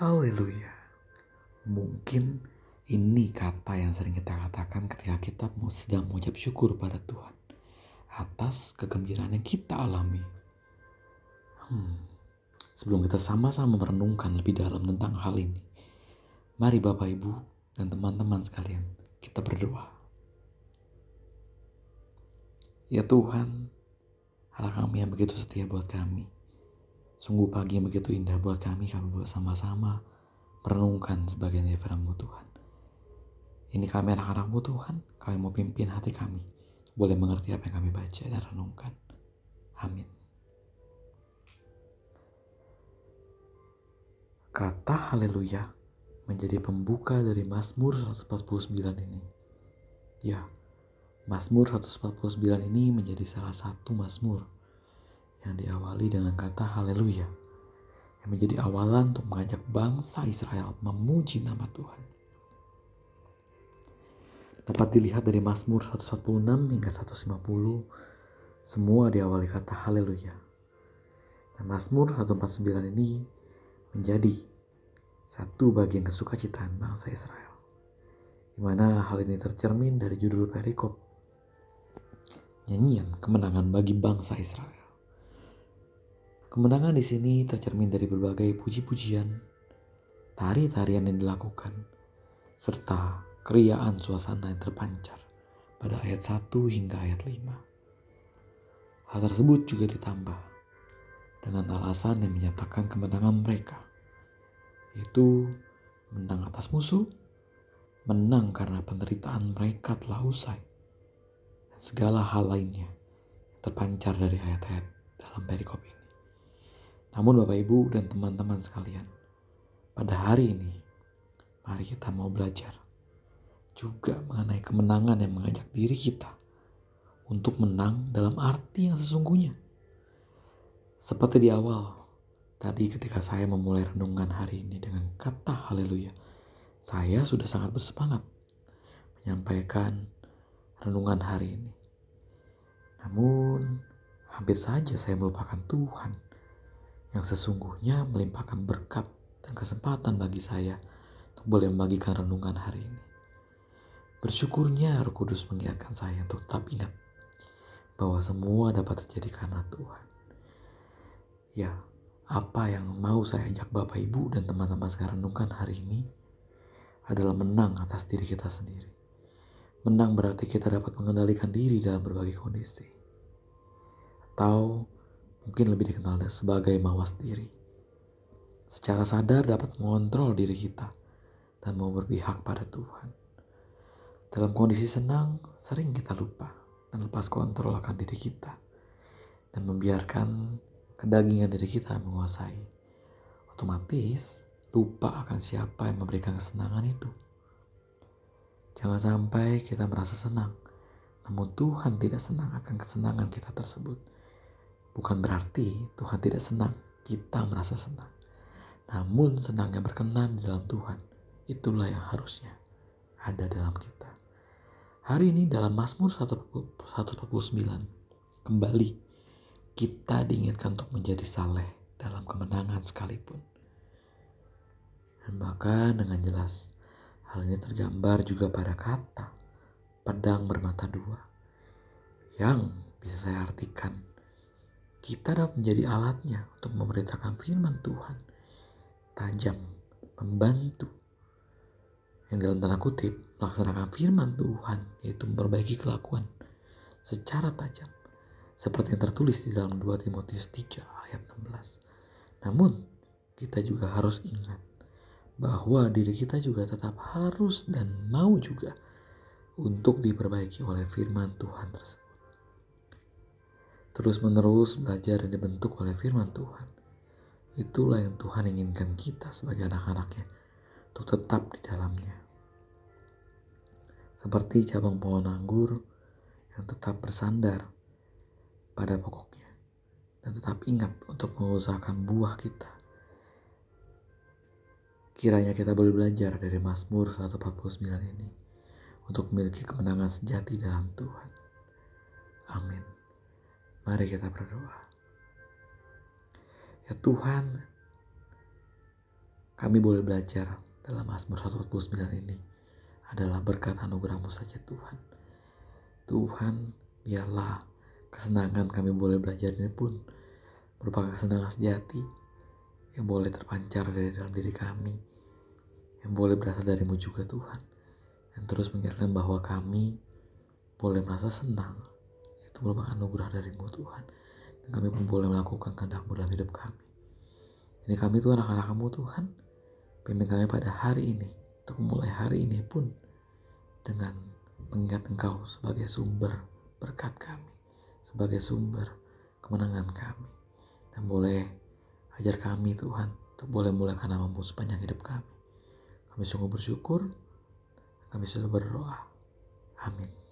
Haleluya. Mungkin ini kata yang sering kita katakan ketika kita sedang mengucap syukur pada Tuhan atas kegembiraan yang kita alami. Hmm, sebelum kita sama-sama merenungkan lebih dalam tentang hal ini, mari Bapak Ibu dan teman-teman sekalian kita berdoa. Ya Tuhan, Allah kami yang begitu setia buat kami. Sungguh pagi yang begitu indah buat kami, kami buat sama-sama merenungkan sebagian dari firman Tuhan. Ini kami anak-anakmu Tuhan, kami mau pimpin hati kami. Boleh mengerti apa yang kami baca dan renungkan. Amin. Kata haleluya menjadi pembuka dari Mazmur 149 ini. Ya, Mazmur 149 ini menjadi salah satu Mazmur yang diawali dengan kata haleluya yang menjadi awalan untuk mengajak bangsa Israel memuji nama Tuhan. Dapat dilihat dari Mazmur 146 hingga 150, semua diawali kata haleluya. Dan Mazmur 149 ini menjadi satu bagian kesukacitaan bangsa Israel. Di mana hal ini tercermin dari judul perikop. Nyanyian kemenangan bagi bangsa Israel. Kemenangan di sini tercermin dari berbagai puji-pujian, tari-tarian yang dilakukan, serta keriaan suasana yang terpancar pada ayat 1 hingga ayat 5. Hal tersebut juga ditambah dengan alasan yang menyatakan kemenangan mereka, yaitu menang atas musuh, menang karena penderitaan mereka telah usai, dan segala hal lainnya terpancar dari ayat-ayat dalam perikop ini. Namun Bapak Ibu dan teman-teman sekalian, pada hari ini mari kita mau belajar juga mengenai kemenangan yang mengajak diri kita untuk menang dalam arti yang sesungguhnya. Seperti di awal, tadi ketika saya memulai renungan hari ini dengan kata haleluya, saya sudah sangat bersemangat menyampaikan renungan hari ini. Namun, hampir saja saya melupakan Tuhan yang sesungguhnya melimpahkan berkat dan kesempatan bagi saya untuk boleh membagikan renungan hari ini. Bersyukurnya Roh Kudus mengingatkan saya untuk tetap ingat bahwa semua dapat terjadi karena Tuhan. Ya, apa yang mau saya ajak Bapak Ibu dan teman-teman sekarang renungkan hari ini adalah menang atas diri kita sendiri. Menang berarti kita dapat mengendalikan diri dalam berbagai kondisi. Atau mungkin lebih dikenal sebagai mawas diri. Secara sadar dapat mengontrol diri kita dan mau berpihak pada Tuhan. Dalam kondisi senang, sering kita lupa dan lepas kontrol akan diri kita dan membiarkan kedagingan diri kita menguasai. Otomatis lupa akan siapa yang memberikan kesenangan itu. Jangan sampai kita merasa senang, namun Tuhan tidak senang akan kesenangan kita tersebut. Bukan berarti Tuhan tidak senang kita merasa senang. Namun senang yang berkenan di dalam Tuhan, itulah yang harusnya ada dalam kita. Hari ini dalam Mazmur 149 kembali kita diingatkan untuk menjadi saleh dalam kemenangan sekalipun. Dan bahkan dengan jelas hal ini tergambar juga pada kata pedang bermata dua yang bisa saya artikan kita dapat menjadi alatnya untuk memberitakan firman Tuhan tajam membantu yang dalam tanda kutip melaksanakan firman Tuhan yaitu memperbaiki kelakuan secara tajam seperti yang tertulis di dalam 2 Timotius 3 ayat 16. Namun kita juga harus ingat bahwa diri kita juga tetap harus dan mau juga untuk diperbaiki oleh firman Tuhan tersebut. Terus menerus belajar dan dibentuk oleh firman Tuhan. Itulah yang Tuhan inginkan kita sebagai anak-anaknya untuk tetap di dalamnya. Seperti cabang pohon anggur yang tetap bersandar pada pokoknya dan tetap ingat untuk mengusahakan buah kita. Kiranya kita boleh belajar dari Mazmur 149 ini untuk memiliki kemenangan sejati dalam Tuhan. Amin. Mari kita berdoa. Ya Tuhan, kami boleh belajar dalam Mazmur 149 ini adalah berkat anugerahmu saja Tuhan. Tuhan, biarlah kesenangan kami boleh belajar ini pun merupakan kesenangan sejati yang boleh terpancar dari dalam diri kami, yang boleh berasal darimu juga Tuhan, yang terus mengingatkan bahwa kami boleh merasa senang, itu merupakan anugerah darimu Tuhan, dan kami pun boleh melakukan kehendakmu dalam hidup kami. Ini kami Tuhan anak-anakmu Tuhan, pimpin kami pada hari ini, untuk memulai hari ini pun dengan mengingat Engkau sebagai sumber berkat kami, sebagai sumber kemenangan kami. Dan boleh ajar kami Tuhan untuk boleh muliakan namamu sepanjang hidup kami. Kami sungguh bersyukur, kami selalu berdoa. Amin.